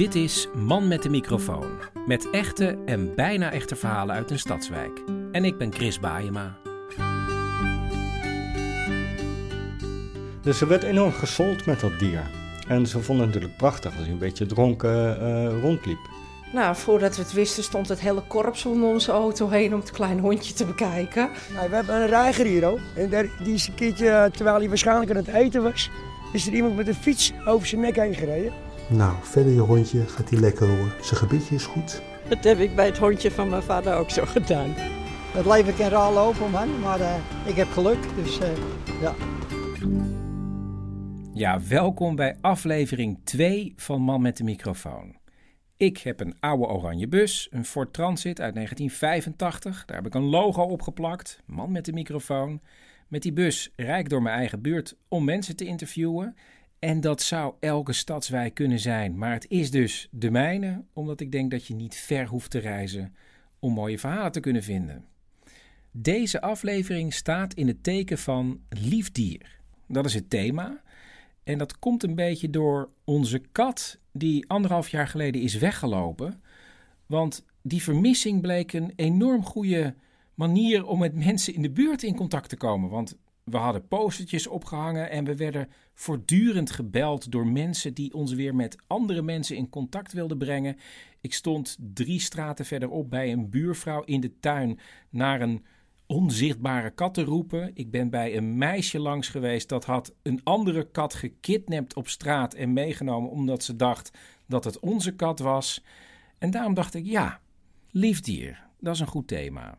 Dit is Man met de microfoon. Met echte en bijna echte verhalen uit een stadswijk. En ik ben Chris Baayema. Dus ze werd enorm gesold met dat dier. En ze vonden het natuurlijk prachtig als hij een beetje dronken eh, rondliep. Nou, voordat we het wisten stond het hele korps om onze auto heen om het kleine hondje te bekijken. Nou, we hebben een reiger hier ook. En daar, die is een keertje, eh, terwijl hij waarschijnlijk aan het eten was, is er iemand met een fiets over zijn nek heen gereden. Nou, verder je hondje gaat hij lekker hoor. Zijn gebiedje is goed. Dat heb ik bij het hondje van mijn vader ook zo gedaan. Het leven kan raar lopen, man, maar uh, ik heb geluk, dus uh, ja. Ja, welkom bij aflevering 2 van Man met de microfoon. Ik heb een oude oranje bus, een Ford Transit uit 1985. Daar heb ik een logo opgeplakt, Man met de microfoon. Met die bus rijd ik door mijn eigen buurt om mensen te interviewen. En dat zou elke stadswijk kunnen zijn, maar het is dus de mijne, omdat ik denk dat je niet ver hoeft te reizen om mooie verhalen te kunnen vinden. Deze aflevering staat in het teken van liefdier. Dat is het thema. En dat komt een beetje door onze kat, die anderhalf jaar geleden is weggelopen. Want die vermissing bleek een enorm goede manier om met mensen in de buurt in contact te komen. Want we hadden postertjes opgehangen en we werden voortdurend gebeld door mensen die ons weer met andere mensen in contact wilden brengen. Ik stond drie straten verderop bij een buurvrouw in de tuin naar een onzichtbare kat te roepen. Ik ben bij een meisje langs geweest dat had een andere kat gekidnapt op straat en meegenomen omdat ze dacht dat het onze kat was. En daarom dacht ik, ja, liefdier, dat is een goed thema.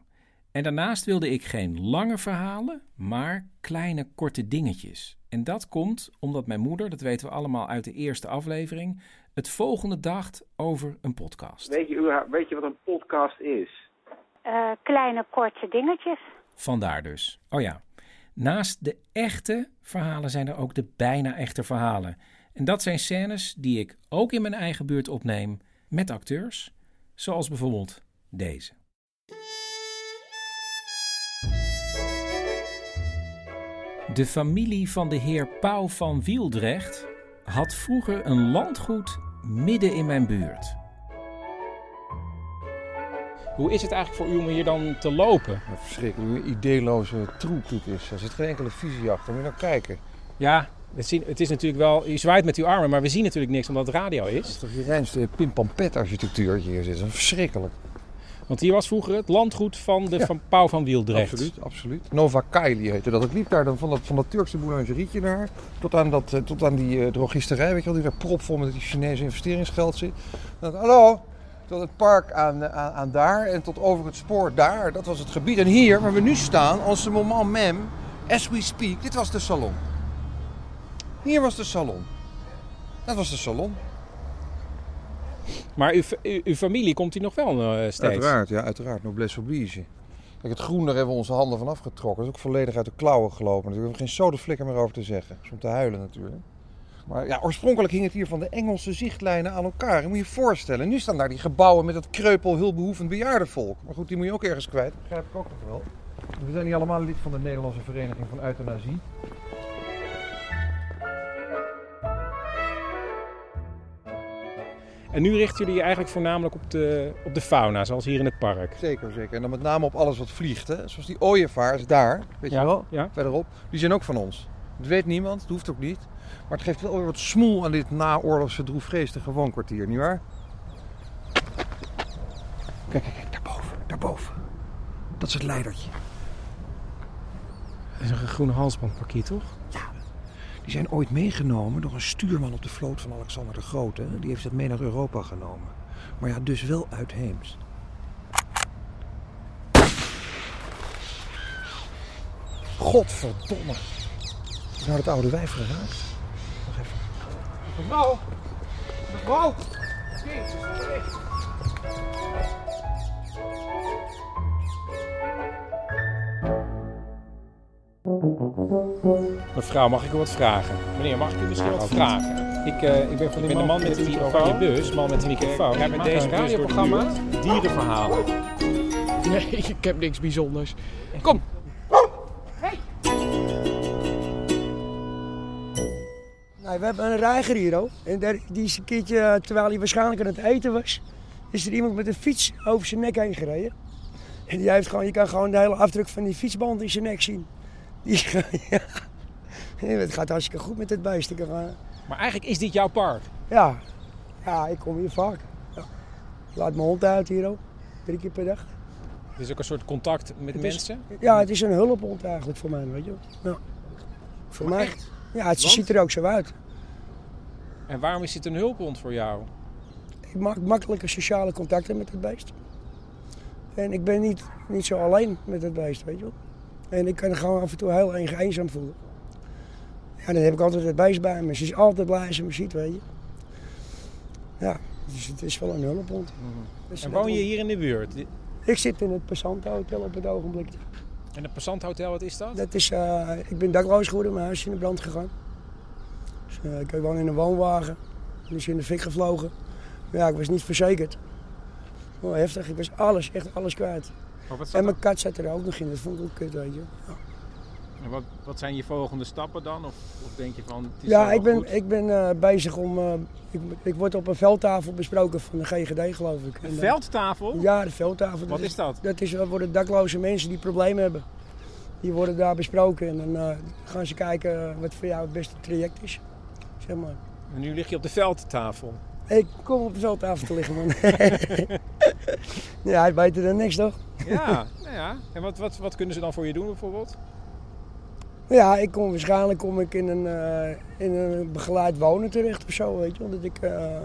En daarnaast wilde ik geen lange verhalen, maar kleine korte dingetjes. En dat komt omdat mijn moeder, dat weten we allemaal uit de eerste aflevering, het volgende dacht over een podcast. Weet je, weet je wat een podcast is? Uh, kleine korte dingetjes. Vandaar dus. Oh ja. Naast de echte verhalen zijn er ook de bijna echte verhalen. En dat zijn scènes die ik ook in mijn eigen buurt opneem met acteurs, zoals bijvoorbeeld deze. De familie van de heer Pauw van Wieldrecht had vroeger een landgoed midden in mijn buurt. Hoe is het eigenlijk voor u om hier dan te lopen? Een verschrikkelijk ideeloze troep dit is. Er zit geen enkele visie achter. Moet je nou kijken. Ja, het is natuurlijk wel... U zwaait met uw armen, maar we zien natuurlijk niks omdat het radio is. Dat is toch je reinste pimpampet architectuur hier zit. Dat is verschrikkelijk. Want hier was vroeger het landgoed van de van Pauw van Wieldrecht. Absoluut, absoluut. Nova Kaili heette dat. Het liep daar dan van dat, van dat Turkse boulangerietje daar tot aan, dat, tot aan die uh, drogisterij, weet je wel, die daar propvol met die Chinese investeringsgeld zit. Dan, hallo, tot het park aan, aan, aan, daar en tot over het spoor daar. Dat was het gebied. En hier, waar we nu staan, als moment mem, as we speak, dit was de salon. Hier was de salon. Dat was de salon. Maar uw, uw, familie komt hier nog wel uh, steeds? Uiteraard, ja, uiteraard. Noblesse oblige. Kijk, het groen, daar hebben we onze handen van afgetrokken. Dat is ook volledig uit de klauwen gelopen. Daar hebben we geen sodeflikker meer over te zeggen. Dat is om te huilen natuurlijk. Maar ja, oorspronkelijk hing het hier van de Engelse zichtlijnen aan elkaar. Je moet je je voorstellen. Nu staan daar die gebouwen met dat kreupel, hulpbehoevend bejaardenvolk. Maar goed, die moet je ook ergens kwijt. Dat begrijp ik ook nog wel. We zijn niet allemaal lid van de Nederlandse Vereniging van Euthanasie. En nu richten jullie je eigenlijk voornamelijk op de, op de fauna, zoals hier in het park. Zeker, zeker. En dan met name op alles wat vliegt. Hè? Zoals die ooievaars daar, weet je ja, wel, ja. verderop. Die zijn ook van ons. Dat weet niemand, dat hoeft ook niet. Maar het geeft wel weer wat smoel aan dit naoorlogse droefgeestige woonkwartier, nietwaar? Kijk, kijk, kijk, daarboven, daarboven. Dat is het leidertje. Dat is een groene halsbandparkier, toch? Ja. Die zijn ooit meegenomen door een stuurman op de vloot van Alexander de Grote. Die heeft het mee naar Europa genomen. Maar ja, dus wel uitheems. Godverdomme. Is nou het oude wijf geraakt? Wacht even. Mevrouw! Mevrouw! Mevrouw, mag ik u wat vragen? Meneer, mag ik u misschien wat vragen? Ik, eh, ik ben van de man met de microfoon. bus, man met de microfoon. Ja, met deze radioprogramma dierenverhalen. Nee, ik heb niks bijzonders. Kom. Nee, we hebben een reiger hier ook. En daar, die is een keertje, eh, terwijl hij waarschijnlijk aan het eten was, is er iemand met een fiets over zijn nek heen gereden. En die heeft gewoon, je kan gewoon de hele afdruk van die fietsband in zijn nek zien. Die, is ja. Het gaat hartstikke goed met het beest. Ik kan gewoon- Maar eigenlijk is dit jouw park. Ja, ja ik kom hier vaak. Ja. Ik Laat mijn hond uit hier ook, drie keer per dag. Het is ook een soort contact met Het is- mensen. Ja, het is een hulphond eigenlijk voor mij, weet je. Ja. Voor mij. Ja, het Want? ziet er ook zo uit. En waarom is dit een hulphond voor jou? Ik maak makkelijke sociale contacten met het beest. En ik ben niet, niet zo alleen met het beest, weet je wel. En ik kan gewoon af en toe heel erg eenzaam voelen. Ja, dan heb ik altijd het beest bij me. Ze is altijd blij als ze me ziet, weet je. Ja, dus het is wel een hulphond. Dus En woon je hier in de buurt? Ik zit in het Passantenhotel op het ogenblik. En het Passanthotel, wat is dat? Dat is, eh, ik ben dakloos geworden, mijn huis is in de brand gegaan. Dus, eh, ik woon in een woonwagen. Die is in de fik gevlogen. Ja, ik was niet verzekerd. Oh, heftig, ik was alles, echt alles kwijt. Maar En mijn kat zat er ook nog in, dat vond ik ook kut, weet je. Ja, en wat, wat zijn je volgende stappen dan? Of, of denk je van, het is ja ik ben, goed? ik ben eh, bezig om... eh, ik, ik word op een veldtafel besproken van de GGD, geloof ik. En, Een eh, veldtafel? Ja, de veldtafel. Wat is dat? Dat, is, dat worden dakloze mensen die problemen hebben. Die worden daar besproken en dan gaan ze kijken wat voor jou het beste traject is. Zeg maar. En nu lig je op de veldtafel. Ik kom op de veldtafel te liggen, man. ja, hij beter dan niks, toch? Ja, nou ja. En wat, wat, wat kunnen ze dan voor je doen bijvoorbeeld? Ja, ik kom waarschijnlijk kom ik in een, eh, in een begeleid wonen terecht of zo, weet je. wel. Dat ik eh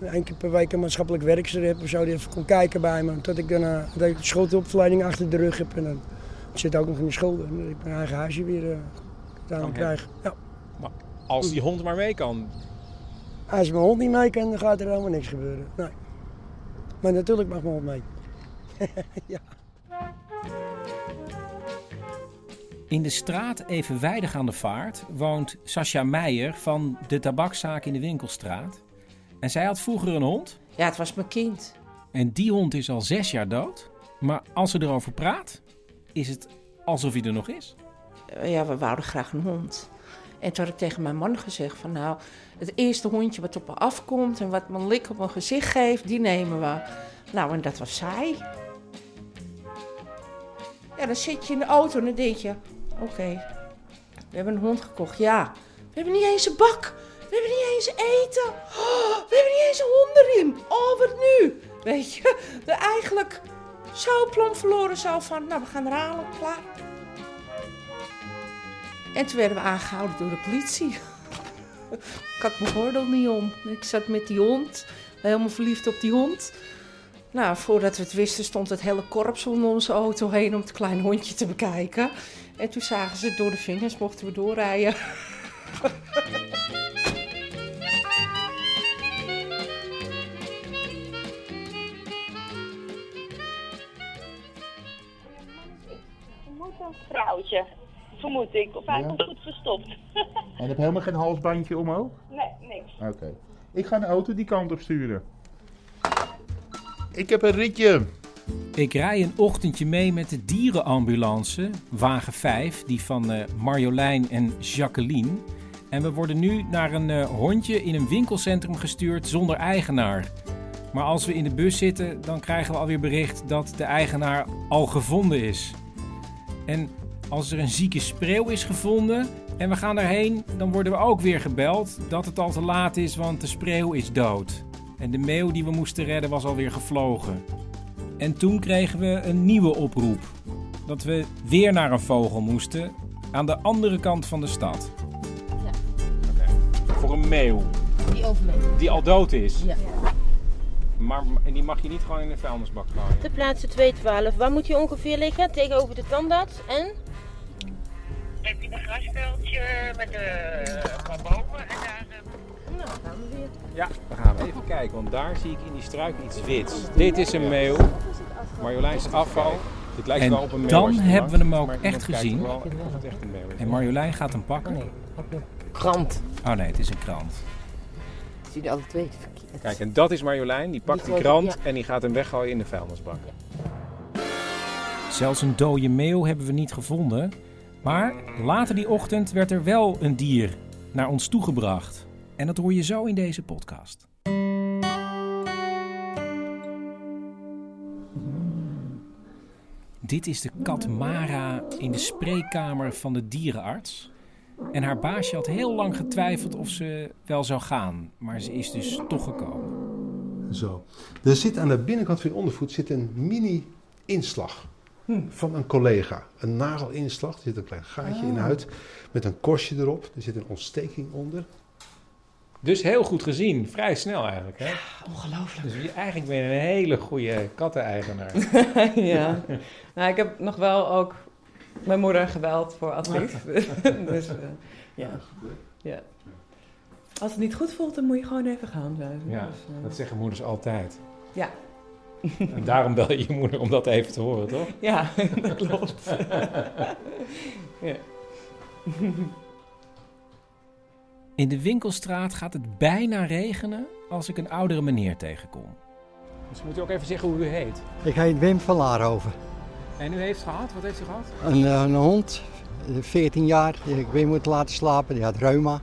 één keer per week een maatschappelijk werkster heb of zo, die even komt kijken bij me. Dat ik dan eh, dat ik achter de rug heb en dan zit ook nog in de schulden. En dat ik mijn eigen huisje weer uh, krijg. Ja. Maar als die hond maar mee kan. Als mijn hond niet mee kan, dan gaat er helemaal niks gebeuren. Nee. Maar natuurlijk mag mijn hond mee. ja. In de straat evenwijdig aan de vaart woont Sascha Meijer van de tabakszaak in de Winkelstraat. En zij had vroeger een hond. Ja, het was mijn kind. En die hond is al zes jaar dood. Maar als ze erover praat, is het alsof hij er nog is. Eh, Ja, we wouden graag een hond. En toen had ik tegen mijn man gezegd van nou, het eerste hondje wat op me afkomt en wat me een lik op mijn gezicht geeft, die nemen we. Nou, en dat was zij. Ja, dan zit je in de auto en dan denk je, oké, we hebben een hond gekocht. Ja, we hebben niet eens een bak. We hebben niet eens eten. Oh, we hebben niet eens een hond erin. Oh, wat nu? Weet je, de eigenlijk zo plomp verloren zo van, nou, we gaan er halen, klaar. En toen werden we aangehouden door de politie. Ik had mijn gordel niet om. Ik zat met die hond, helemaal verliefd op die hond. Nou, voordat we het wisten stond het hele korps om onze auto heen om het kleine hondje te bekijken. En toen zagen ze het door de vingers, mochten we doorrijden. Vermoed een vrouwtje, vermoed ik. Of hij Ja. komt goed verstopt. En heb helemaal geen halsbandje omhoog? nee, niks. Oké. Ik ga een auto die kant op sturen. Ik heb een ritje. Ik rij een ochtendje mee met de dierenambulance, wagen 5, die van eh, Marjolein en Jacqueline. En we worden nu naar een eh, hondje in een winkelcentrum gestuurd zonder eigenaar. Maar als we in de bus zitten, dan krijgen we alweer bericht dat de eigenaar al gevonden is. En als er een zieke spreeuw is gevonden en we gaan daarheen, dan worden we ook weer gebeld dat het al te laat is, want de spreeuw is dood. En de meeuw die we moesten redden was alweer gevlogen. En toen kregen we een nieuwe oproep. Dat we weer naar een vogel moesten aan de andere kant van de stad. Voor een meeuw Die overleed. die al dood is. Ja. Maar en die mag je niet gewoon in de vuilnisbak gooien. Ter plaatse 212. Waar moet je ongeveer liggen? Tegenover de tandarts en? heb je een grasveldje met eh, een paar bomen en daar... Nou, gaan we weer. Ja, we gaan even kijken, want daar zie ik in die struik iets wits. Dit is een meeuw. Marjoleins afval. Dit lijkt En wel op een meeuw. dan hebben we hem ook echt gezien. wel of het echt een meeuw is. En Marjolein gaat hem pakken. Krant. Oh nee, het is een krant. Zie je alle twee verkeerd. Kijk, en dat is Marjolein. Die pakt die krant ja. en die gaat hem weggooien in de vuilnisbak. Zelfs een dode meeuw hebben we niet gevonden. Maar later die ochtend werd er wel een dier naar ons toegebracht. En dat hoor je zo in deze podcast. Dit is de kat Mara in de spreekkamer van de dierenarts. En haar baasje had heel lang getwijfeld of ze wel zou gaan. Maar ze is dus toch gekomen. Zo. Er zit aan de binnenkant van je ondervoet zit een mini-inslag van een collega. Een nagelinslag. Er zit een klein gaatje in de Ah. huid met een korstje erop. Er zit een ontsteking onder. Dus heel goed gezien. Vrij snel eigenlijk. Hè? Ongelooflijk. Dus je- eigenlijk ben je een hele goede katteneigenaar. ja. Nou, ik heb nog wel ook mijn moeder gebeld voor advies. dus eh, ja. ja. Als het niet goed voelt, dan moet je gewoon even gaan. Ja, Dus, eh, dat zeggen moeders altijd. Ja. En daarom bel je je moeder om dat even te horen, toch? Ja, dat klopt. ja. In de winkelstraat gaat het bijna regenen als ik een oudere meneer tegenkom. Dus moet u ook even zeggen hoe u heet. Ik heet Wim van Laarhoven. En u heeft gehad? Wat heeft u gehad? Een, eh, een hond, eh, 14 jaar, die ik weer moet laten slapen. Die had reuma.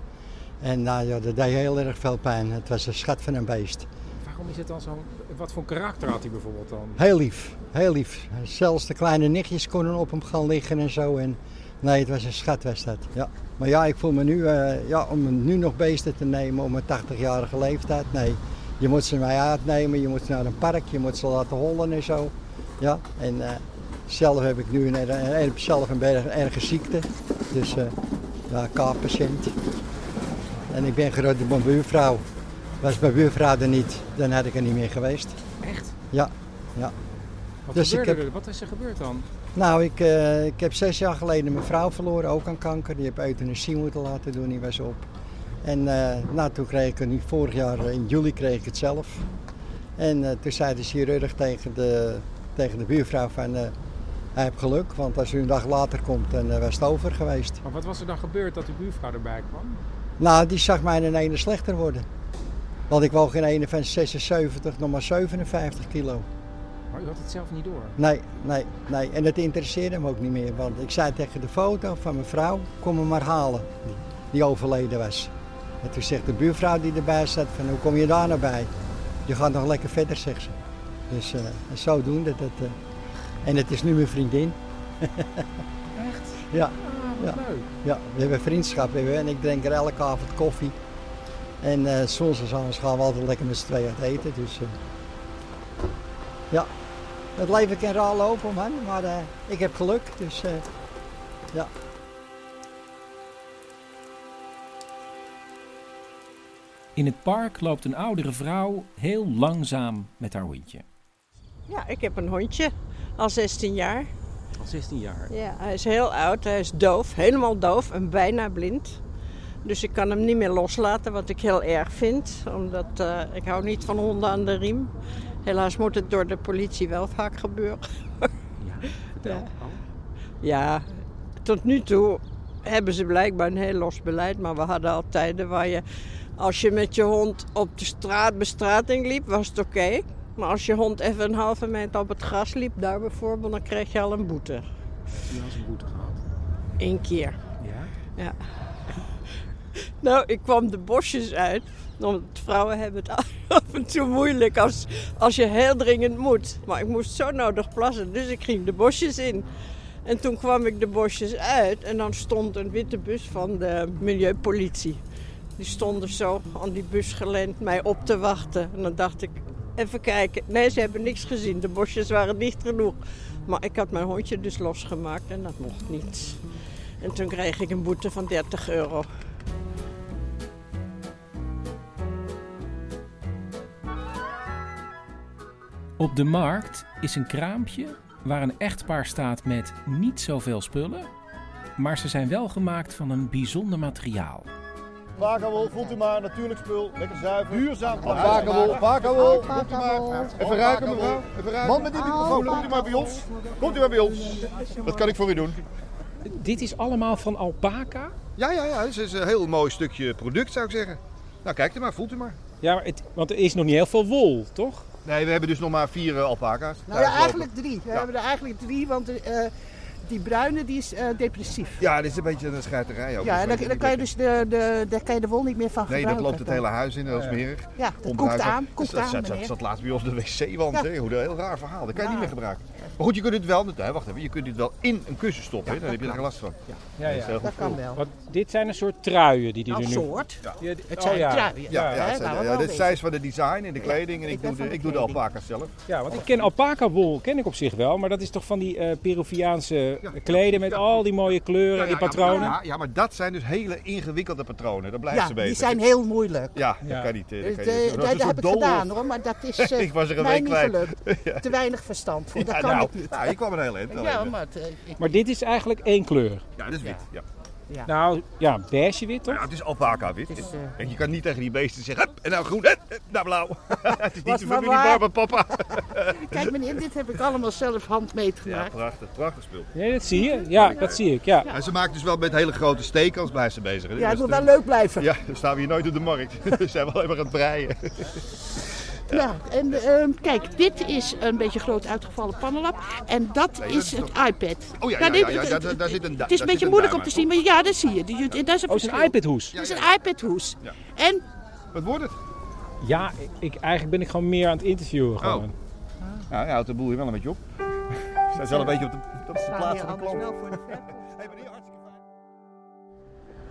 En nou, ja, dat deed heel erg veel pijn. Het was een schat van een beest. Waarom is het dan zo? Wat voor karakter had hij bijvoorbeeld dan? Heel lief, heel lief. Zelfs de kleine nichtjes konden op hem gaan liggen en zo. En, nee, het was een schat was dat. Ja. Maar ja, ik voel me nu, eh, ja, om nu nog beesten te nemen op mijn 80-jarige leeftijd. Nee, je moet ze mee uitnemen, je moet ze naar een park, je moet ze laten hollen en zo. Ja, en eh, zelf heb ik nu een, een, zelf een erg, erge ziekte. Dus eh ja, K-patiënt. En ik ben gered door mijn buurvrouw. Was mijn buurvrouw er niet, dan had ik er niet meer geweest. Echt? Ja, ja. Wat, Dus ik heb- er? Wat is er gebeurd dan? Nou, ik, eh, ik heb zes jaar geleden mijn vrouw verloren, ook aan kanker. Die heb euthanasie moeten laten doen, die was op. En nou, toen kreeg ik het vorig jaar eh, in juli kreeg ik het zelf. En toen zei de chirurg tegen de, tegen de buurvrouw van, hij heeft geluk, want als u een dag later komt, dan was het over geweest. Maar wat was er dan gebeurd dat uw buurvrouw erbij kwam? Nou, die zag mij in ene slechter worden. Want ik woog in ene van 76, nog maar 57 kilo. U had het zelf niet door. Nee, nee, nee. En dat interesseerde hem ook niet meer. Want ik zei tegen de foto van mijn vrouw, kom hem maar halen. Die, die overleden was. En toen zegt de buurvrouw die erbij zat van, hoe kom je daar nou bij? Je gaat nog lekker verder, zegt ze. Dus en zodoende. Dat, eh, en het is nu mijn vriendin. Echt? Ja. Ah, ja. leuk. Ja, we hebben vriendschap hebben we, en ik drink er elke avond koffie. En eh soms gaan we altijd lekker met z'n tweeën uit eten. Dus ja, het leven kan raar lopen man, maar eh, ik heb geluk. Dus eh, ja. In het park loopt een oudere vrouw heel langzaam met haar hondje. Ja, ik heb een hondje, al 16 jaar. Al 16 jaar. Ja, hij is heel oud, hij is doof, helemaal doof en bijna blind. Dus ik kan hem niet meer loslaten, wat ik heel erg vind. Omdat eh, ik hou niet van honden aan de riem. Helaas moet het door de politie wel vaak gebeuren. Ja. Ja, tot nu toe hebben ze blijkbaar een heel los beleid. Maar we hadden al tijden waar je, als je met je hond op de straat, bestrating liep, was het oké. Maar als je hond even een halve meter op het gras liep, daar bijvoorbeeld, dan kreeg je al een boete. U had een boete gehad. Eén keer. Ja? Ja. Nou, ik kwam de bosjes uit. Want vrouwen hebben het af en toe moeilijk als, als je heel dringend moet. Maar ik moest zo nodig plassen, dus ik ging de bosjes in. En toen kwam ik de bosjes uit en dan stond een witte bus van de milieupolitie. Die stonden zo aan die bus geleend mij op te wachten. En dan dacht ik, even kijken. Nee, ze hebben niks gezien. De bosjes waren dicht genoeg. Maar ik had mijn hondje dus losgemaakt en dat mocht niet. En toen kreeg ik een boete van 30 euro. Op de markt is een kraampje waar een echtpaar staat met niet zoveel spullen, maar ze zijn wel gemaakt van een bijzonder materiaal. Vakawol, voelt u maar, natuurlijk spul, lekker zuiver. Duurzaam. Vakawol, vakawol, komt u maar. Even ruiken mevrouw, even ruiken. Man met die microfoon, komt u maar bij ons. Komt u maar bij ons. Wat kan ik voor u doen? Dit is allemaal van alpaca? Ja, ja, ja, het is een heel mooi stukje product zou ik zeggen. Nou, kijk er maar, voelt u maar. Ja, maar het, want er is nog niet heel veel wol, toch? Nee, we hebben dus nog maar vier uh, alpaca's. Nou ja, eigenlijk drie. We hebben er eigenlijk drie, want uh, die bruine die is uh, depressief. Ja, dit is een beetje een schijterij ook. Ja, en dan, dan kan je dus de, de, daar kan je de wol niet meer van nee, gebruiken. Nee, dat loopt het hele huis in, heel smerig. Ja, dat koekt aan. Koekt dus aan, dat, dat, zat laatst bij ons de wc-wand. Ja. Hoe een heel raar verhaal. Dat kan je niet meer gebruiken. Maar goed, je kunt het wel, nee, wacht even, je kunt dit wel in een kussen stoppen. Ja, dan heb je er geen last van. Ja, ja, ja. dat, dat kan wel. Want dit zijn een soort truien die die nou, nu... soort? Ja. Het zijn oh, ja. truien. Ja, ja, ja, ja, ja, dit is van de design en de kleding en ik, doe de, ik doe de alpaca's zelf. Ja, want ik ken alpaca wol, ken ik op zich wel, maar dat is toch van die uh, Peruviaanse kleden met al die mooie kleuren en patronen? Ja, ja, maar dat zijn dus hele ingewikkelde patronen, daar blijft ze bezig. die zijn heel moeilijk. Ja, dat kan niet. Dat, kan niet. dat, dat heb ik gedaan hoor, maar dat is uh, ik was er een mij week niet gelukt. Te weinig verstand voor, dat kan ik niet. Nou, je kwam er heel eind. Ja, maar, ik... maar dit is eigenlijk één kleur? Ja, dit is wit, ja. Ja. Nou, ja, beige wit toch? Ja, het is alpaca wit. Is, uh... En je kan niet tegen die beesten zeggen, hup, en nou groen, hup, nou blauw. het is niet de familie Barber, papa. Kijk meneer, dit heb ik allemaal zelf handmeet gemaakt. Ja, prachtig, prachtig spul. Nee, dat zie je. Ja, dat zie ik, ja. En ze maakt dus wel met hele grote stekens, blijft ze bezig. Ja, het moet wel leuk blijven. Ja, dan staan we hier nooit op de markt. we zijn wel even aan het breien. Ja, en uh, kijk, dit is een beetje groot uitgevallen pannenlap. En dat nee, is het toch... iPad. Oh ja, ja, ja, ja, ja daar, daar zit een Het is een beetje moeilijk om te zien, maar ja, dat zie je. Die, dat is een, oh, is een iPad-hoes? Dat is een iPad-hoes. Ja. En? Wat wordt het? Ja, ik, eigenlijk ben ik gewoon meer aan het interviewen. Gewoon. Oh. Ja, je houdt de boel hier wel een beetje op. Staat wel een beetje op de, op de plaats van de klant.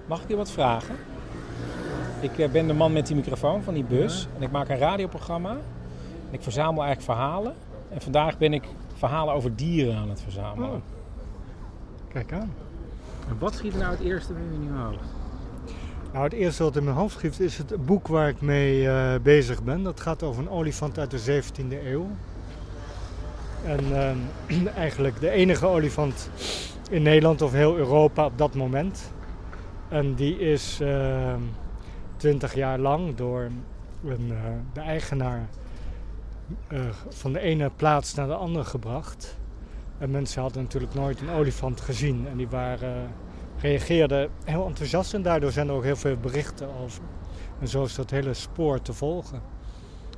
Mag ik je wat vragen? Ik ben de man met die microfoon van die bus. En ik maak een radioprogramma. En ik verzamel eigenlijk verhalen. En vandaag ben ik verhalen over dieren aan het verzamelen. Oh. Kijk aan. En wat schiet er nou het eerste in je hoofd? Nou, het eerste wat in mijn hoofd schiet is het boek waar ik mee uh, bezig ben. Dat gaat over een olifant uit de 17e eeuw. En uh, eigenlijk de enige olifant in Nederland of heel Europa op dat moment. En die is uh, 20 jaar lang door een, uh, de eigenaar uh, van de ene plaats naar de andere gebracht. En mensen hadden natuurlijk nooit een olifant gezien. En die waren, reageerden heel enthousiast en daardoor zijn er ook heel veel berichten over. En zo is dat hele spoor te volgen.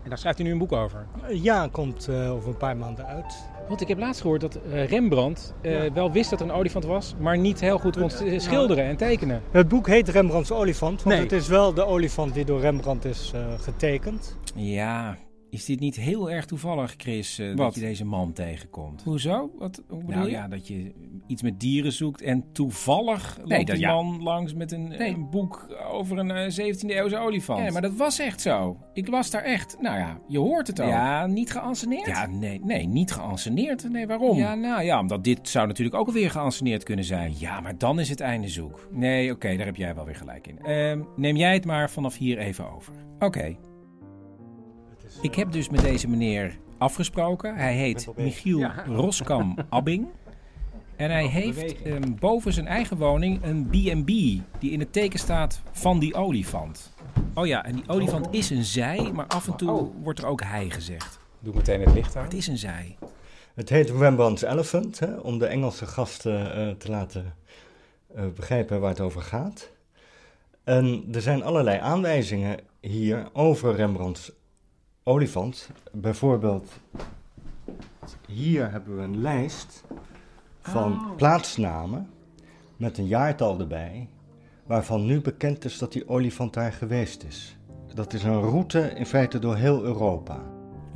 En daar schrijft u nu een boek over? Ja, komt uh, over een paar maanden uit. Want ik heb laatst gehoord dat uh, Rembrandt uh, ja. wel wist dat er een olifant was, maar niet heel goed kon schilderen en tekenen. Het boek heet Rembrandts olifant, want nee. het is wel de olifant die door Rembrandt is uh, getekend. Ja, is dit niet heel erg toevallig, Chris, uh, dat je deze man tegenkomt? Hoezo? Wat, hoe bedoel nou, je? ja, dat je iets met dieren zoekt en toevallig nee, loopt die ja. man langs met een, nee. een boek over een uh, 17e eeuwse olifant. Nee, maar dat was echt zo. Ik las daar echt. Nou ja, je hoort het ook. Ja, niet geanceneerd? Ja, nee, nee, niet geanceneerd. Nee, waarom? Ja, nou ja, omdat dit zou natuurlijk ook alweer geanceneerd kunnen zijn. Ja, maar dan is het einde zoek. Nee, oké, okay, daar heb jij wel weer gelijk in. Uh, neem jij het maar vanaf hier even over. Oké. Okay. Ik heb dus met deze meneer afgesproken. Hij heet Michiel ja. Roskam Abbing. En hij heeft um, boven zijn eigen woning een B&B die in het teken staat van die olifant. Oh ja, en die olifant is een zij, maar af en toe oh. wordt er ook hij gezegd. Doe meteen het licht aan. Het is een zij. Het heet Rembrandt's Elephant, hè, om de Engelse gasten uh, te laten uh, begrijpen waar het over gaat. En er zijn allerlei aanwijzingen hier over Rembrandt's olifant. Bijvoorbeeld, hier hebben we een lijst van oh. plaatsnamen met een jaartal erbij, waarvan nu bekend is dat die olifant daar geweest is. Dat is een route in feite door heel Europa.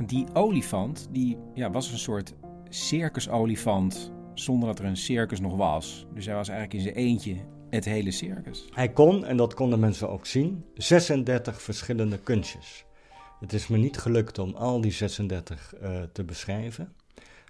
Die olifant die, ja, was een soort circusolifant zonder dat er een circus nog was. Dus hij was eigenlijk in zijn eentje het hele circus. Hij kon, en dat konden mensen ook zien, 36 verschillende kunstjes. Het is me niet gelukt om al die 36 uh, te beschrijven.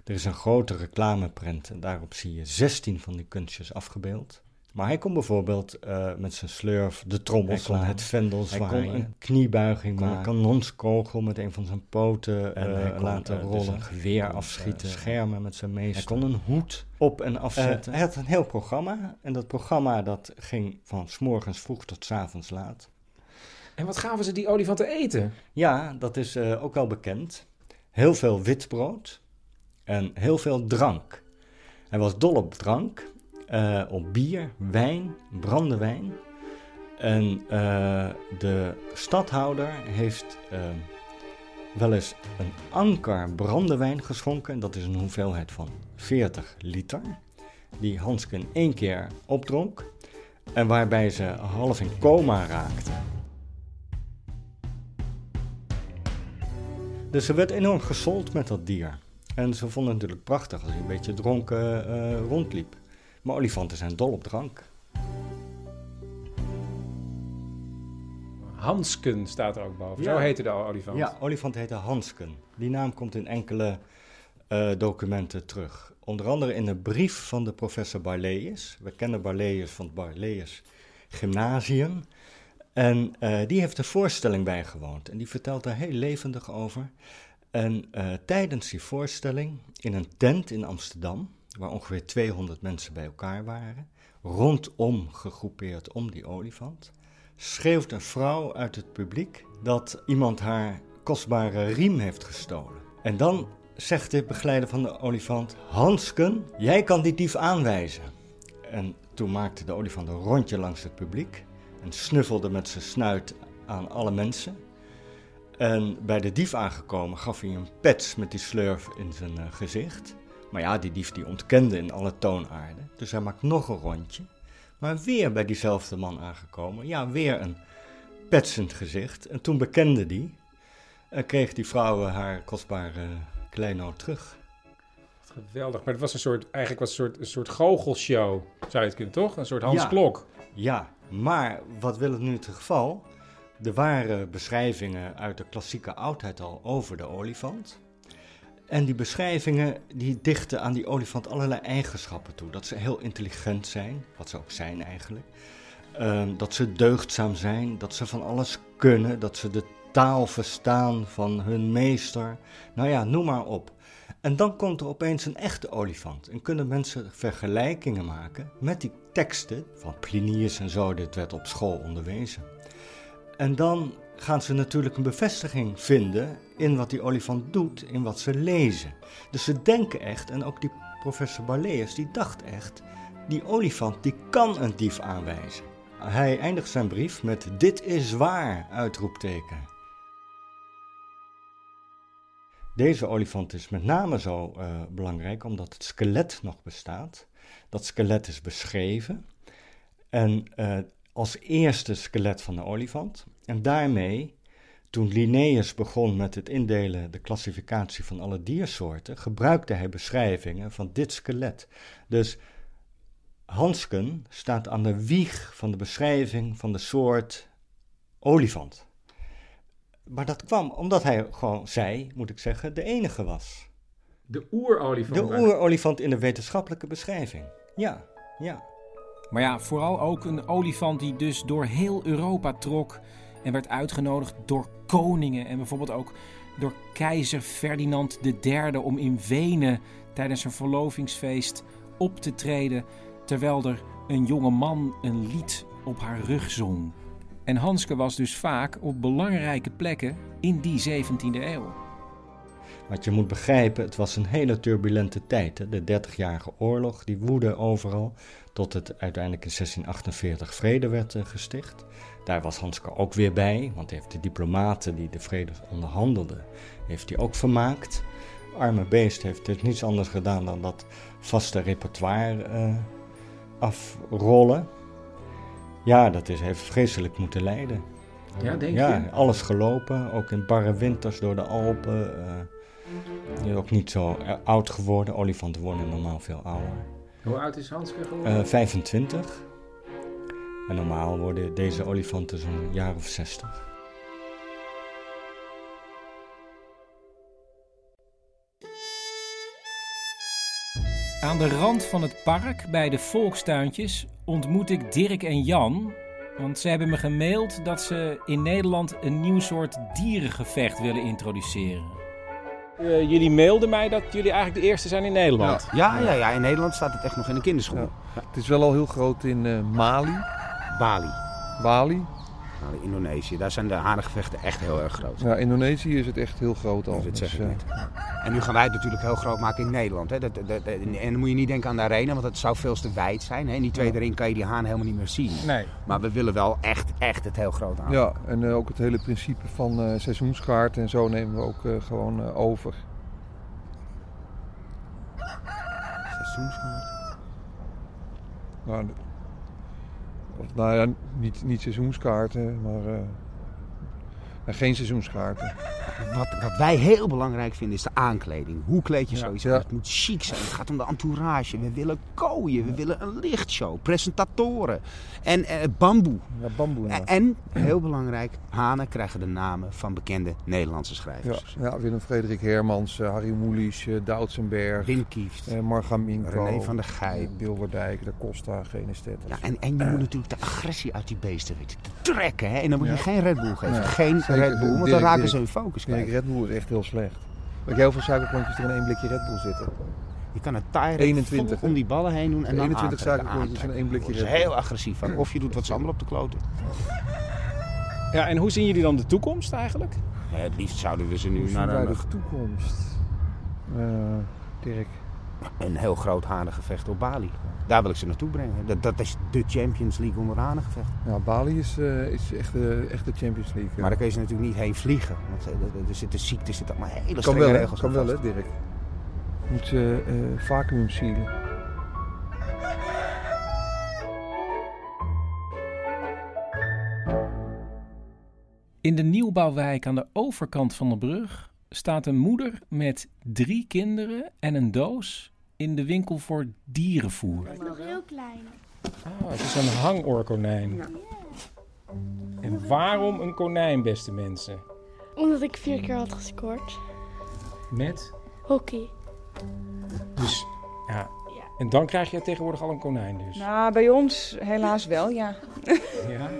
Er is een grote reclameprint en daarop zie je 16 van die kunstjes afgebeeld. Maar hij kon bijvoorbeeld uh, met zijn slurf de trommel slaan, het vendel zwaaien. Hij kon een kniebuiging kon maken, een kanonskogel met een van zijn poten uh, laten uh, rollen. Dus een geweer afschieten, schermen met zijn meester. Hij kon een hoed op en afzetten. hij had een heel programma. En dat programma dat ging van s morgens vroeg tot s avonds laat. En wat gaven ze die olifanten eten? Ja, dat is ook wel bekend. Heel veel witbrood en heel veel drank. Hij was dol op drank uh, op bier, wijn, brandewijn. En uh, de stadhouder heeft uh, wel eens een anker brandewijn geschonken. Dat is een hoeveelheid van 40 liter. Die Hansken één keer opdronk. En waarbij ze half in coma raakte. Dus ze werd enorm gesold met dat dier. En ze vonden het natuurlijk prachtig als hij een beetje dronken rondliep. Maar olifanten zijn dol op drank. Hansken staat er ook boven. Zo heette de olifant. Ja, olifant heette Hansken. Die naam komt in enkele uh, documenten terug. Onder andere in een brief van de professor Barleus. We kennen Barleus van het Barleus Gymnasium. En uh, die heeft een voorstelling bijgewoond. En die vertelt daar heel levendig over. En uh, tijdens die voorstelling in een tent in Amsterdam waar ongeveer 200 mensen bij elkaar waren, rondom gegroepeerd om die olifant, schreeuwt een vrouw uit het publiek dat iemand haar kostbare riem heeft gestolen. En dan zegt de begeleider van de olifant: Hansken, jij kan die dief aanwijzen. En toen maakte de olifant een rondje langs het publiek en snuffelde met zijn snuit aan alle mensen. En bij de dief aangekomen gaf hij een pets met die slurf in zijn uh, gezicht. Maar ja, die dief die ontkende in alle toonaarden. Dus hij maakt nog een rondje. Maar weer bij diezelfde man aangekomen. Ja, weer een petsend gezicht. En toen bekende die. En kreeg die vrouw haar kostbare kleinoot terug. Geweldig. Maar het was een soort, eigenlijk was een soort, een soort goochelshow, zou je het kunnen, toch? Een soort Hans ja, Klok. Ja, maar wat wil het nu het geval? Er waren beschrijvingen uit de klassieke oudheid al over de olifant. En die beschrijvingen die dichten aan die olifant allerlei eigenschappen toe. Dat ze heel intelligent zijn, wat ze ook zijn eigenlijk. Ehm, dat ze deugdzaam zijn, dat ze van alles kunnen, dat ze de taal verstaan van hun meester. Nou ja, noem maar op. En dan komt er opeens een echte olifant en kunnen mensen vergelijkingen maken met die teksten van Plinius en zo. Dit werd op school onderwezen. En dan gaan ze natuurlijk een bevestiging vinden in wat die olifant doet, in wat ze lezen. Dus ze denken echt, en ook die professor Barleus, die dacht echt, die olifant die kan een dief aanwijzen. Hij eindigt zijn brief met dit is waar, uitroepteken. Deze olifant is met name zo uh, belangrijk omdat het skelet nog bestaat. Dat skelet is beschreven. En uh, als eerste skelet van de olifant. En daarmee, toen Linnaeus begon met het indelen, de klassificatie van alle diersoorten, gebruikte hij beschrijvingen van dit skelet. Dus Hansken staat aan de wieg van de beschrijving van de soort olifant. Maar dat kwam omdat hij gewoon zei, moet ik zeggen, de enige was. De oerolifant. De oerolifant in de wetenschappelijke beschrijving. Ja, ja. Maar ja, vooral ook een olifant die dus door heel Europa trok en werd uitgenodigd door koningen en bijvoorbeeld ook door keizer Ferdinand III om in Wenen tijdens een verlovingsfeest op te treden terwijl er een jonge man een lied op haar rug zong. En Hanske was dus vaak op belangrijke plekken in die 17e eeuw. Wat je moet begrijpen, het was een hele turbulente tijd. De 30-jarige oorlog, die woedde overal, tot het uiteindelijk in 1648 vrede werd uh, gesticht. Daar was Hanske ook weer bij, want hij heeft de diplomaten die de vrede onderhandelden, heeft hij ook vermaakt. Arme beest heeft dus niets anders gedaan dan dat vaste repertoire uh, afrollen. Ja, dat is, heeft vreselijk moeten lijden. Ja, denk ja, je? alles gelopen, ook in barre winters door de Alpen. Uh, is ook niet zo oud geworden. Olifanten worden normaal veel ouder. Hoe oud is Hanske geworden? Uh, 25. En normaal worden deze olifanten zo'n jaar of 60. Aan de rand van het park bij de volkstuintjes ontmoet ik Dirk en Jan. Want ze hebben me gemaild dat ze in Nederland een nieuw soort dierengevecht willen introduceren. Uh, jullie mailden mij dat jullie eigenlijk de eerste zijn in Nederland. Ja, ja, ja, in Nederland staat het echt nog in de kinderschool. Ja. Het is wel al heel groot in uh, Mali. Bali. Bali. Nou, Indonesië, daar zijn de hanengevechten echt heel erg groot. Ja, Indonesië is het echt heel groot al. Dat zeg ik net. En nu gaan wij het natuurlijk heel groot maken in Nederland. Hè. Dat, dat, dat, en dan moet je niet denken aan de arena, want het zou veel te wijd zijn. Hè. In die tweede ring kan je die haan helemaal niet meer zien. Nee. Maar we willen wel echt, echt het heel groot aan. Ja, en uh, ook het hele principe van uh, seizoenskaart en zo nemen we ook uh, gewoon over. Seizoenskaart? Nou, nou ja, niet, niet seizoenskaarten, maar uh, geen seizoenskaarten. Wat, wat wij heel belangrijk vinden is de aankleding. Hoe kleed je ja, zoiets. Het moet chic zijn. Het gaat om de entourage. We willen kooien. We willen een lichtshow. Presentatoren. En eh, bamboe. Ja, bamboe en, en, heel belangrijk, hanen krijgen de namen van bekende Nederlandse schrijvers. Ja, Willem Frederik Hermans, uh, Harry Mulisch, uh, Doutsenberg. Wim Kieft. Minko. René van der Gijp. Bilwerdijk, de Costa, Genestet. Ja, en, en je moet natuurlijk de agressie uit die beesten weten, te trekken. Hè? En dan moet je geen Red Bull geven. Nee, Red Bull, want dan raken ze hun focus kwijt. Red Bull is echt heel slecht. Weet je hoeveel suikerklontjes er in één blikje Red Bull zitten? Je kan het tire 21 om die ballen heen doen en 21 suikerklontjes in één blikje Red Bull. heel agressief van. Of je doet wat zandel op de kloten. Ja, en hoe zien jullie dan de toekomst eigenlijk? Het liefst zouden we ze nu hoe naar een... de toekomst? Uh, Dirk? Een heel groot hanengevecht op Bali. Daar wil ik ze naartoe brengen. Dat, dat is de Champions League onder hanengevecht. Ja, Bali is, uh, is echt, uh, echt de Champions League. Maar daar kun je ze natuurlijk niet heen vliegen. Want er zitten ziektes, er zitten allemaal hele kan strenge wel, regels Kan wel, hè, Dirk? Je moet uh, vacuüm sealen. In de nieuwbouwwijk aan de overkant van de brug staat een moeder met drie kinderen en een doos in de winkel voor dierenvoer. Het is nog heel klein. Ah, het is een hangoorkonijn. Ja. En waarom een konijn, beste mensen? Omdat ik vier keer had gescoord. Met? Hockey. Dus, ja. En dan krijg je tegenwoordig al een konijn dus? Nou, bij ons helaas wel, ja. Ja?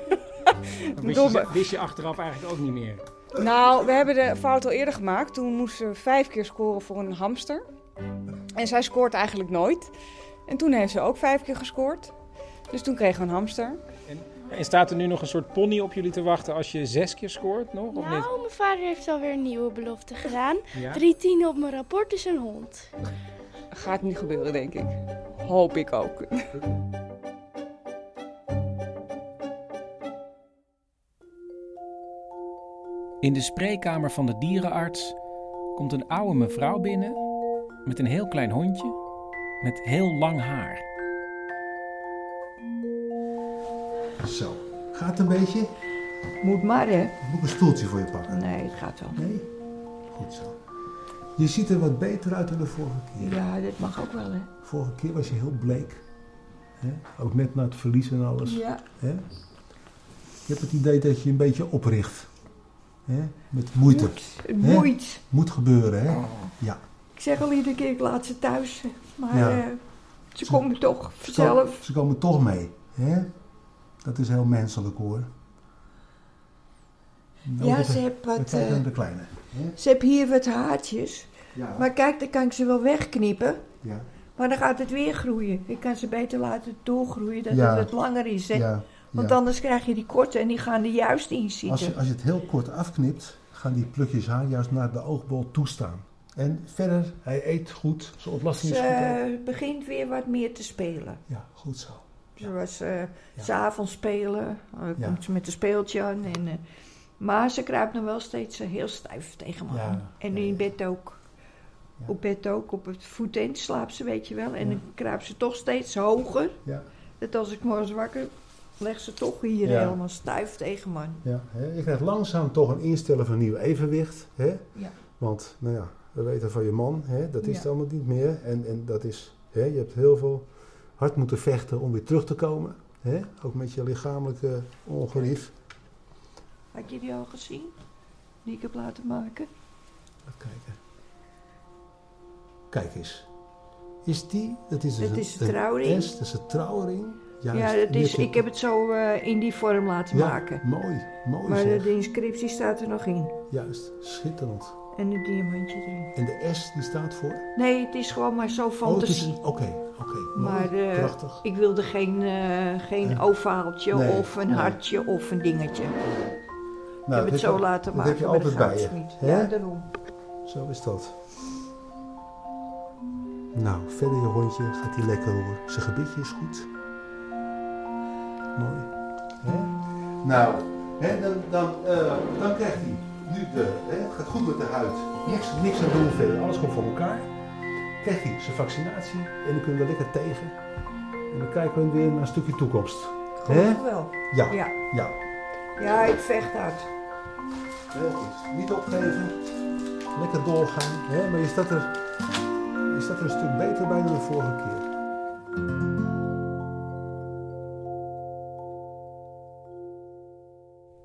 wist, je, wist je achteraf eigenlijk ook niet meer? Nou, we hebben de fout al eerder gemaakt. Toen moesten we vijf keer scoren voor een hamster. En zij scoort eigenlijk nooit. En toen heeft ze ook vijf keer gescoord. Dus toen kregen we een hamster. En, en staat er nu nog een soort pony op jullie te wachten als je zes keer scoort nog? Of nou, niet? mijn vader heeft alweer een nieuwe belofte gedaan. Ja? Drie tienen op mijn rapport is een hond. Gaat niet gebeuren, denk ik. Hoop ik ook. In de spreekkamer van de dierenarts komt een oude mevrouw binnen met een heel klein hondje met heel lang haar. Zo, gaat het een beetje? Moet maar, hè? Moet ik een stoeltje voor je pakken? Nee, het gaat wel. Nee? Goed zo. Je ziet er wat beter uit dan de vorige keer. Ja, dit mag ook wel, hè? Vorige keer was je heel bleek. Hè? Ook net na het verlies en alles. Ja. Hè? Ik heb het idee dat je een beetje opricht. Hè? Met moeite. Moet, het moet. Moet gebeuren, hè? Ja. Ik zeg al iedere keer, ik laat ze thuis. Maar Ja. eh, ze, komen toch Ze vanzelf. komen, ze komen toch mee. Hè? Dat is heel menselijk hoor. Ja, ze heeft wat, naar de kleine. Hè? Ze heeft hier wat haartjes. Ja. Maar kijk, dan kan ik ze wel wegknippen. Ja. Maar dan gaat het weer groeien. Ik kan ze beter laten doorgroeien, dat Ja. het wat langer is. Hè? Ja, Want ja. anders krijg je die korte en die gaan er juist in zitten. Als je, als je het heel kort afknipt, gaan die plukjes haar juist naar de oogbol toestaan. En verder, hij eet goed, zijn ontlasting Ze is goed. eh, begint weer wat meer te spelen. Ja, goed zo. Zoals eh s s'avonds spelen, dan Ja. komt ze met een speeltje aan. En, eh, maar ze kruipt nog wel steeds heel stijf tegen me Ja, aan. En in bed ook. Op bed ook, op het voetend slaapt ze, weet je wel. En Ja. dan kruipt ze toch steeds hoger. Ja. Dat als ik morgens wakker, leg ze toch hier Ja. helemaal stijf tegen me aan. Ja, hè? Je krijgt langzaam toch een instellen van nieuw evenwicht. Hè? Ja. Want, nou ja, we weten van je man, hè? dat is het allemaal niet meer. En, en dat is, hè? je hebt heel veel hard moeten vechten om weer terug te komen. Hè? Ook met je lichamelijke ongerief. Had je die al gezien? Die ik heb laten maken? Even kijken. Kijk eens. Is die, dat is dus Het een, is een trouwring. S, dat is een trouwring. Juist. Ja, dat Die is, ik heb het zo eh, in die vorm laten Ja, maken. mooi, mooi Maar zeg. de inscriptie staat er nog in. Juist, schitterend. En een diamantje erin. En de S die staat voor? Nee, het is gewoon maar zo Oh, het fantasie. Oké, oké. mooi, maar eh, prachtig. ik wilde geen, eh, geen ovaaltje Nee, of een nee. hartje of een dingetje. Nou, ik heb het zo laten dat heb maken je altijd bij je, hè? Ja, daarom. Zo is dat. Nou, verder je hondje gaat hij lekker hoor. Zijn gebitje is goed. Mooi. Hè? Nou, hè, dan, dan, eh, dan krijgt hij nu de... Hè, het gaat goed met de huid. Niks, niks aan doen verder. Alles komt voor elkaar. Krijgt hij zijn vaccinatie en dan kunnen we lekker tegen. En dan kijken we weer naar een stukje toekomst. Gelukkig wel. Ja. Ja. ja. Ja, ik vecht uit. Heel goed. Niet opgeven. Lekker doorgaan. Hè? Maar je staat, er, je staat er een stuk beter bij dan de vorige keer.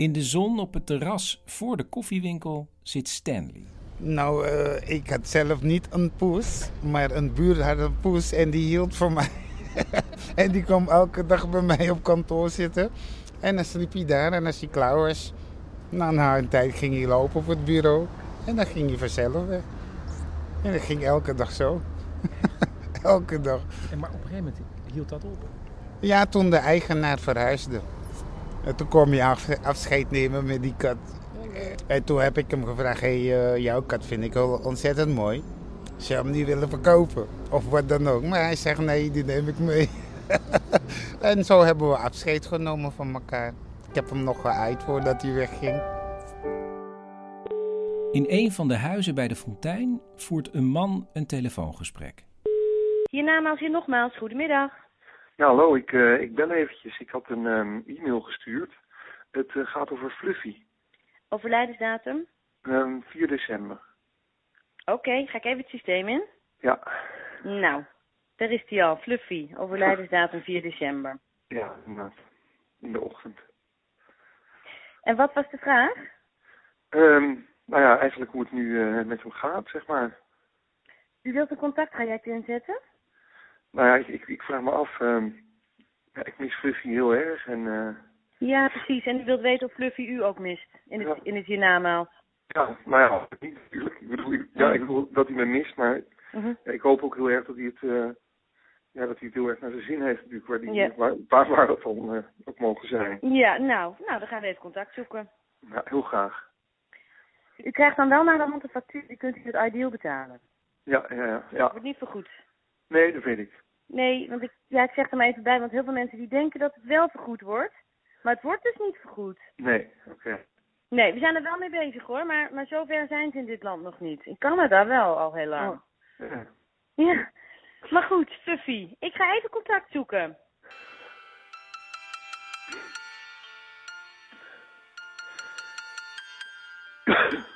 In de zon op het terras voor de koffiewinkel zit Stanley. Nou, eh, ik had zelf niet een poes, maar een buur had een poes en die hield van mij. en die kwam elke dag bij mij op kantoor zitten. En dan sliep hij daar en als hij klaar was, na een, een tijd ging hij lopen op het bureau. En dan ging hij vanzelf weg. En dat ging elke dag zo. elke dag. En maar op een gegeven moment hield dat op. Ja, toen de eigenaar verhuisde. En toen kwam af- afscheid nemen met die kat. En toen heb ik hem gevraagd, hey, eh, jouw kat vind ik wel ontzettend mooi. Zou je hem niet willen verkopen? Of wat dan ook. Maar hij zegt, nee, die neem ik mee. en zo hebben we afscheid genomen van elkaar. Ik heb hem nog geaaid voordat hij wegging. In een van de huizen bij de fontein voert een man een telefoongesprek. Hiernamaals hier nogmaals, goedemiddag. Ja, hallo, ik, eh, ik bel eventjes. Ik had een ehm, e-mail gestuurd. Het eh, gaat over Fluffy. Overlijdensdatum? Ehm 4 december. Oké, ga ik even het systeem in. Ja, Nou, daar is hij al, Fluffy. Overlijdensdatum 4 december. ja, inderdaad. In de ochtend. En wat was de vraag? Ehm, nou ja, eigenlijk hoe het nu eh, met hem gaat, zeg maar. U wilt een contacttraject inzetten? Nou ja, ik, ik, vraag me af. ehm, ja, ik mis Fluffy heel erg. En eh, Ja, precies. En u wilt weten of Fluffy u ook mist in het, in het hiernamaals. ja, nou ja, niet natuurlijk. Ik bedoel, ik, ja, ik bedoel dat hij me mist, maar Mhm. ja, ik hoop ook heel erg dat hij het, eh, ja, dat hij het heel erg naar zijn zin heeft natuurlijk. Waar, die, Ja. waar, waar, waar dat dan eh, ook mogen zijn. Ja, nou, nou, dan gaan we even contact zoeken. Ja, heel graag. U krijgt dan wel naar de hand een factuur, die kunt u met Ideal betalen. Ja, ja, ja. ja. Wordt niet vergoed. Nee, dat weet ik. Nee, want ik, ja, ik zeg er maar even bij, want heel veel mensen die denken dat het wel vergoed wordt. Maar het wordt dus niet vergoed. Nee, oké. Nee, we zijn er wel mee bezig hoor, maar, maar zover zijn ze in dit land nog niet. In Canada wel al heel lang. Ja. Ja, maar goed, Fuffy, ik ga even contact zoeken.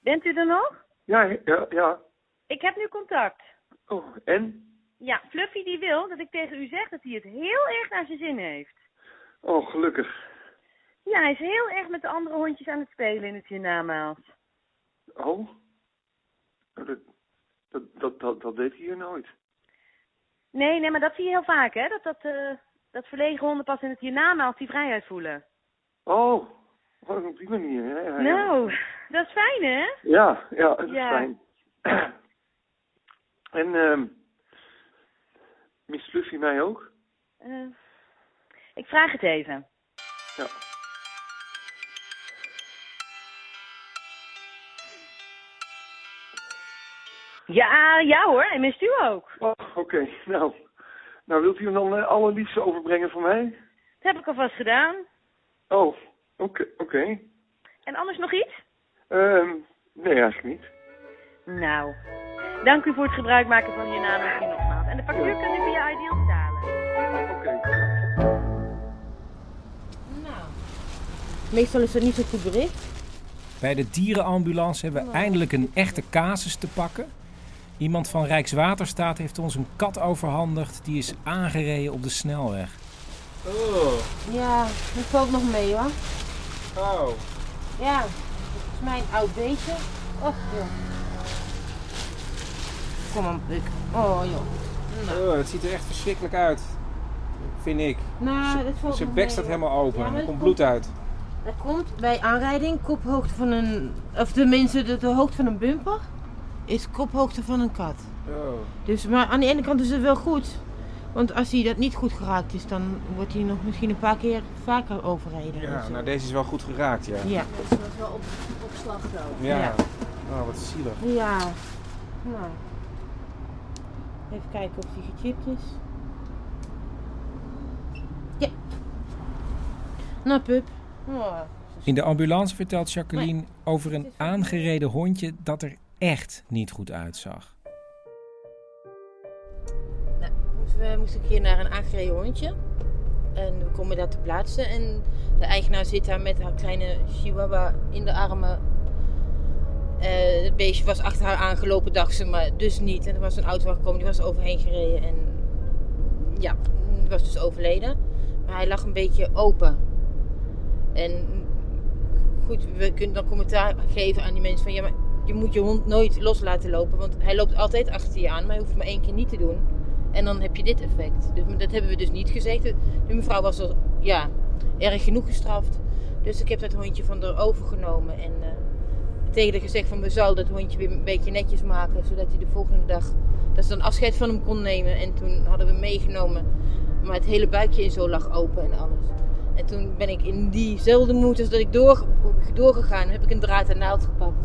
Bent u er nog? Ja, ja, ja. Ik heb nu contact. Oh, en? Ja, Fluffy die wil dat ik tegen u zeg dat hij het heel erg naar zijn zin heeft. Oh, gelukkig. Ja, hij is heel erg met de andere hondjes aan het spelen in het hiernamaals. Oh? Dat, dat, dat, dat, dat deed hij hier nooit. Nee, nee, maar dat zie je heel vaak, hè? Dat, dat, eh, dat verlegen honden pas in het hiernamaals die vrijheid voelen. Oh, oh, op die manier. hè? Ja, ja. Nou, dat is fijn, hè? Ja, ja, dat is Ja. fijn. en, ehm mist Fluffy mij ook? Eh, ik vraag het even. Ja. Ja, ja hoor, hij mist u ook. Oh, oké. Nou, nou, wilt u hem dan uh, allerliefste overbrengen van mij? Dat heb ik alvast gedaan. Oh, oké, oké. En anders nog iets? Ehm, nee, eigenlijk niet. Nou, dank u voor het gebruik maken van hiernamaals hier nogmaals. En de factuur kunt u via Ideal betalen. Oké. Nou. Meestal is dat niet zo goed bericht. Bij de dierenambulance hebben we eindelijk een echte casus te pakken. Iemand van Rijkswaterstaat heeft ons een kat overhandigd. Die is aangereden op de snelweg. Oh. Ja, dat valt nog mee hoor. Oh. Ja, het is mijn oud beestje. Och joh. Kom Puk. Oh, joh. Nou. Oh, het ziet er echt verschrikkelijk uit. Vind ik. Nou, dat valt Zijn bek staat helemaal open. er komt bloed uit. Dat komt bij aanrijding, kophoogte van een... Of tenminste, de, de hoogte van een bumper is kophoogte van een kat. Oh. Dus, maar aan de ene kant is het wel goed. Want als hij dat niet goed geraakt is, dan wordt hij nog misschien een paar keer vaker overreden. Ja, nou deze is wel goed geraakt, ja. Ja. Dus dat was wel op, op slag dan. Ja. ja. Oh, wat zielig. Ja. Nou. Even kijken of hij gechipt is. Ja. Nou, pup. Oh. In de ambulance vertelt Jacqueline over een aangereden hondje dat er echt niet goed uitzag. We moesten een keer naar een aangereden hondje. En we komen daar te plaatsen. En de eigenaar zit daar met haar kleine chihuahua in de armen. Uh, het beestje was achter haar aangelopen, dacht ze, maar dus niet. En er was een auto gekomen, die was overheen gereden. En ja, was dus overleden. Maar hij lag een beetje open. En goed, we kunnen dan commentaar geven aan die mensen van ja, maar je moet je hond nooit los laten lopen. Want hij loopt altijd achter je aan, maar hij hoeft het maar één keer niet te doen. En dan heb je dit effect. Dus dat hebben we dus niet gezegd. De mevrouw was al ja, erg genoeg gestraft. Dus ik heb dat hondje van haar overgenomen. En uh, tegen haar gezegd van we zouden dat hondje weer een beetje netjes maken. Zodat hij de volgende dag, dat ze dan afscheid van hem kon nemen. En toen hadden we meegenomen. Maar het hele buikje in zo lag open en alles. En toen ben ik in diezelfde moed als dat ik door, doorgegaan. Heb ik een draad en naald gepakt.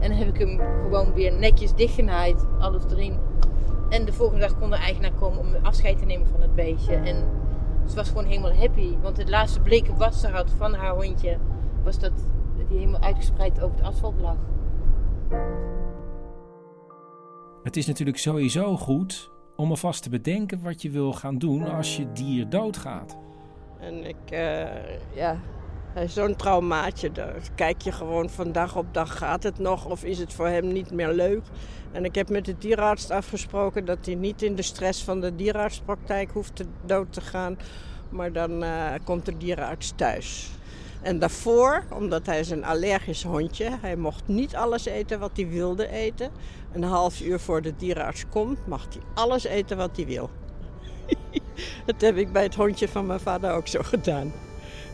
En heb ik hem gewoon weer netjes dichtgenaaid. Alles erin. En de volgende dag kon de eigenaar komen om afscheid te nemen van het beestje. En ze was gewoon helemaal happy. Want het laatste bleke wat ze had van haar hondje... was dat die helemaal uitgespreid over het asfalt lag. Het is natuurlijk sowieso goed om alvast te bedenken wat je wil gaan doen als je dier doodgaat. En ik, uh, ja, zo'n traumaatje. Daar kijk je gewoon van dag op dag gaat het nog of is het voor hem niet meer leuk. En ik heb met de dierenarts afgesproken dat hij niet in de stress van de dierenartspraktijk hoeft te dood te gaan. Maar dan uh, komt de dierenarts thuis. En daarvoor, omdat hij is een allergisch hondje, hij mocht niet alles eten wat hij wilde eten. Een half uur voor de dierenarts komt, mag hij alles eten wat hij wil. dat heb ik bij het hondje van mijn vader ook zo gedaan.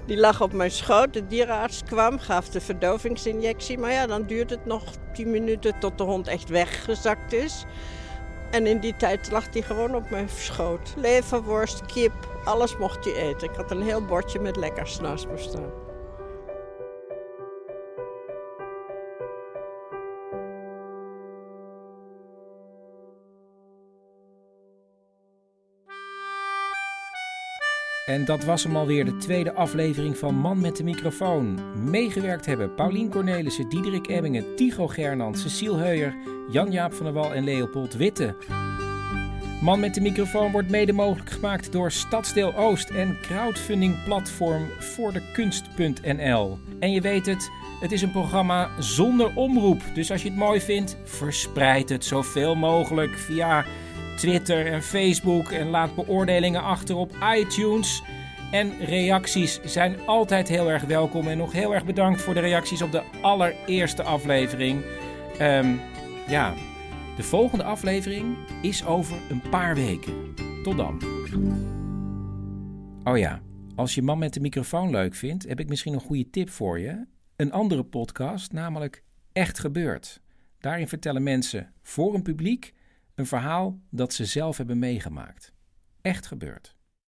Die lag op mijn schoot. De dierenarts kwam, gaf de verdovingsinjectie. Maar ja, dan duurt het nog 10 minuten tot de hond echt weggezakt is. En in die tijd lag hij gewoon op mijn schoot. Leverworst, kip, alles mocht hij eten. Ik had een heel bordje met lekkers naast me staan. En dat was hem alweer de tweede aflevering van Man met de microfoon. Meegewerkt hebben Paulien Cornelissen, Diederik Ebbingen, Tigo Gernand, Cecile Heuyer, Jan-Jaap van der Wal en Leopold Witte. Man met de microfoon wordt mede mogelijk gemaakt door Stadsdeel Oost en crowdfundingplatform voor de kunst.nl. En je weet het, het is een programma zonder omroep. Dus als je het mooi vindt, verspreid het zoveel mogelijk via Twitter en Facebook en laat beoordelingen achter op iTunes. En reacties zijn altijd heel erg welkom. En nog heel erg bedankt voor de reacties op de allereerste aflevering. Um, ja, de volgende aflevering is over een paar weken. Tot dan. Oh ja, als je man met de microfoon leuk vindt, heb ik misschien een goede tip voor je. Een andere podcast, namelijk Echt Gebeurd. Daarin vertellen mensen voor een publiek een verhaal dat ze zelf hebben meegemaakt. Echt gebeurd.